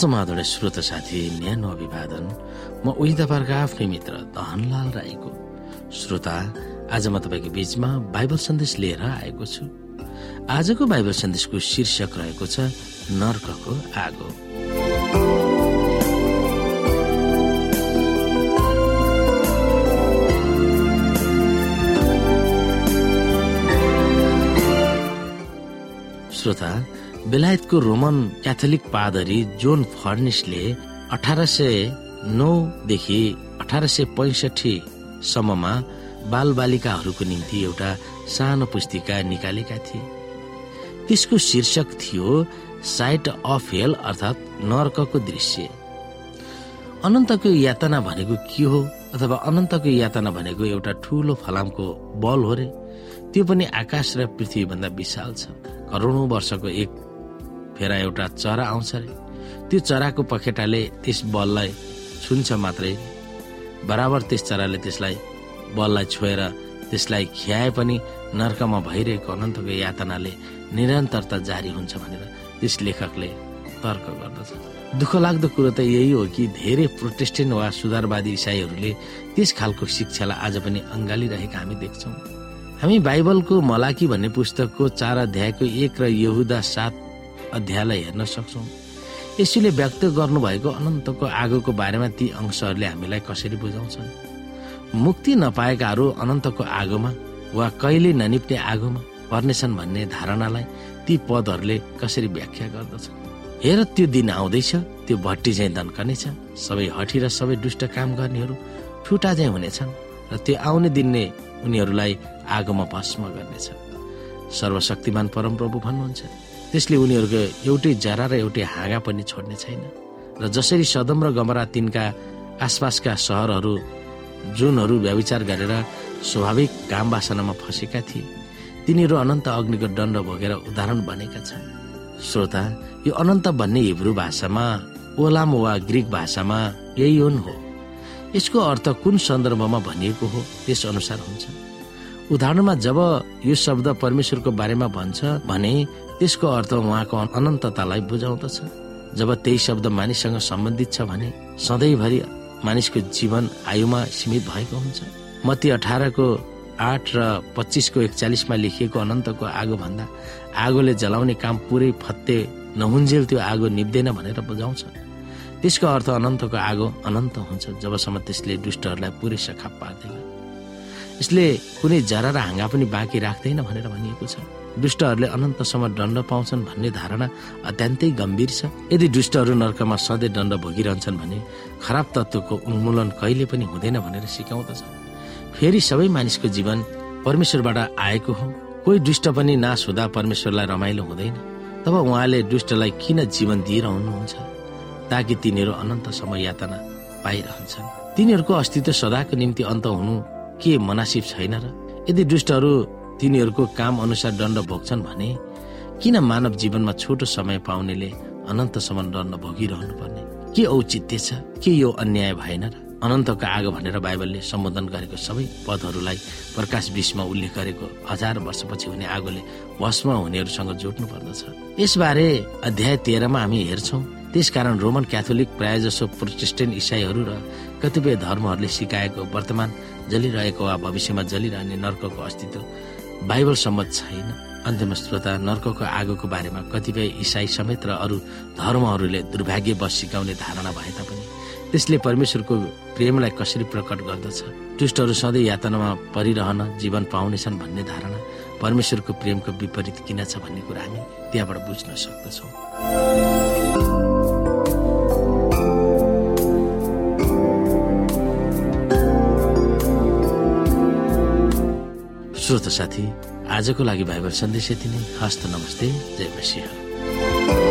समाधान श्रोत साथी न्यानो अभिवादन। म उही तपाईँहरूको आफ्नै मित्र दहनलाल राईको। श्रोता आज म तपाईँको बीचमा बाइबल सन्देश लिएर आएको छु। आजको बाइबल सन्देशको शीर्षक रहेको छ नर्कको आगो। श्रोता बेलायतको रोमन क्याथोलिक पादरी जोन फर्निसले अठार सय नौदेखि अठार सय पैसठीसम्ममा बालबालिकाहरूको निम्ति एउटा सानो पुस्तिका निकालेका थिए। त्यसको शीर्षक थियो साइट अफ हेल अर्थात् नर्कको दृश्य। अनन्तको यातना भनेको के हो अथवा अनन्तको यातना भनेको एउटा ठूलो फलामको बल हो रे? त्यो पनि आकाश र पृथ्वीभन्दा विशाल छ। करोडौँ वर्षको एक फेर एउटा चरा आउँछ अरे त्यो चराको पखेटाले त्यस बललाई छुन्छ मात्रै। बराबर त्यस चराले त्यसलाई बललाई छोएर त्यसलाई खियाए पनि नर्कमा भइरहेको अनन्तको यातनाले निरन्तरता जारी हुन्छ भनेर त्यस लेखकले तर्क गर्दछ। दुःख लाग्दो कुरो त यही हो कि धेरै प्रोटेस्टेन्ट वा सुधारवादी इसाईहरूले त्यस खालको शिक्षालाई आज पनि अङ्गालिरहेका हामी देख्छौँ। हामी बाइबलको मलाकी भन्ने पुस्तकको चार अध्यायको एक र यहुदा सात अध्यायलाई हेर्न सक्छौँ। यसुले व्यक्त गर्नुभएको अनन्तको आगोको बारेमा ती अंशहरूले हामीलाई कसरी बुझाउँछन्? मुक्ति नपाएकाहरू अनन्तको आगोमा वा कहिले ननिप्ने आगोमा पर्नेछन् भन्ने धारणालाई ती पदहरूले कसरी व्याख्या गर्दछन्? हेर त्यो दिन आउँदैछ त्यो भट्टी चाहिँ दन्कनेछ। सबै हठी र सबै दुष्ट काम गर्नेहरू ठुटा चाहिँ हुनेछन् र त्यो आउने दिनले उनीहरूलाई आगोमा भस्म गर्नेछ सर्वशक्तिमान परमप्रभु भन्नुहुन्छ। त्यसले उनीहरूको एउटै जरा र एउटै हाँगा पनि छोड्ने छैन। र जसरी सदम र गमरा तिनका आसपासका सहरहरू जुनहरू व्याविचार गरेर स्वाभाविक काम वासनामा फँसेका थिए तिनीहरू अनन्त अग्निको दण्ड भोगेर उदाहरण बनेका छन्। श्रोता यो अनन्त भन्ने हिब्रू भाषामा ओलाम वा ग्रिक भाषामा यही हो। यसको अर्थ कुन सन्दर्भमा भनिएको हो त्यस अनुसार हुन्छ। उदाहरणमा जब यो शब्द परमेश्वरको बारेमा भन्छ भने त्यसको अर्थ उहाँको अनन्ततालाई बुझाउँदछ। जब त्यही शब्द मानिससँग सम्बन्धित छ भने सधैँभरि मानिसको जीवन आयुमा सीमित भएको हुन्छ। मती अठारको आठ र पच्चिसको एकचालिसमा लेखिएको अनन्तको आगो भन्दा आगोले जलाउने काम पुरै फत्ते नहुन्जेल त्यो आगो निप्दैन भनेर बुझाउँछ। त्यसको अर्थ अनन्तको आगो अनन्त हुन्छ जबसम्म त्यसले दुष्टहरूलाई पुरै सखाप पार्दैन। यसले कुनै जरा र हाँगा पनि बाँकी राख्दैन भनेर भनिएको छ। दुष्टहरूले अनन्तसम्म दण्ड पाउँछन् भन्ने धारणा अत्यन्तै गम्भीर छ। यदि दुष्टहरू नर्कमा सधैँ दण्ड भोगिरहन्छन् भने खराब तत्वको उन्मूलन कहिले पनि हुँदैन भनेर सिकाउँदछ। फेरि सबै मानिसको जीवन परमेश्वरबाट आएको हो। कोही दुष्ट पनि नाश हुँदा परमेश्वरलाई रमाइलो हुँदैन। तब उहाँले दुष्टलाई किन जीवन दिइरहनुहुन्छ? ताकि तिनीहरू अनन्तसम्म यातना पाइरहन्छन्। तिनीहरूको अस्तित्व सदाको निम्ति अन्त हुनु के मनासिब छैन र? यदि दुष्टहरू तिनीहरूको काम अनुसार दण्ड भोग्छन् भने किन मानव जीवनमा छोटो समय पाउनेले अनन्तसम्म दण्ड भोगिरहनु पर्ने के औचित्य छ? के यो अन्याय भएन र? अनन्तको आगो भनेर बाइबलले सम्बोधन गरेको सबै पदहरूलाई प्रकाश बिचमा उल्लेख गरेको हजार वर्षपछि हुने आगोले भस्म हुनेहरूसँग जोड्नु पर्दछ यसबारे अध्याय तेह्रमा हामी हेर्छौँ त्यसकारण रोमन क्याथोलिक प्राय जसो प्रोटेस्टेन्ट इसाईहरू र कतिपय धर्महरूले सिकाएको वर्तमान जलिरहेको वा भविष्यमा जलिरहने नर्कको अस्तित्व बाइबल सम्मत छैन। अन्त्यमा श्रोता नर्कको आगोको बारेमा कतिपय इसाई समेत र अरू धर्महरूले दुर्भाग्यवश सिकाउने धारणा भए तापनि त्यसले परमेश्वरको प्रेमलाई कसरी प्रकट गर्दछ? दुष्टहरू सधैँ यातनामा परिरहन जीवन पाउनेछन् भन्ने धारणा परमेश्वरको प्रेमको विपरीत किन छ भन्ने कुरा हामी त्यहाँबाट बुझ्न सक्दछौँ। श्रोत साथी आजको लागि भाइबर सन्देश यति नै। हस्त नमस्ते जय मसिंह।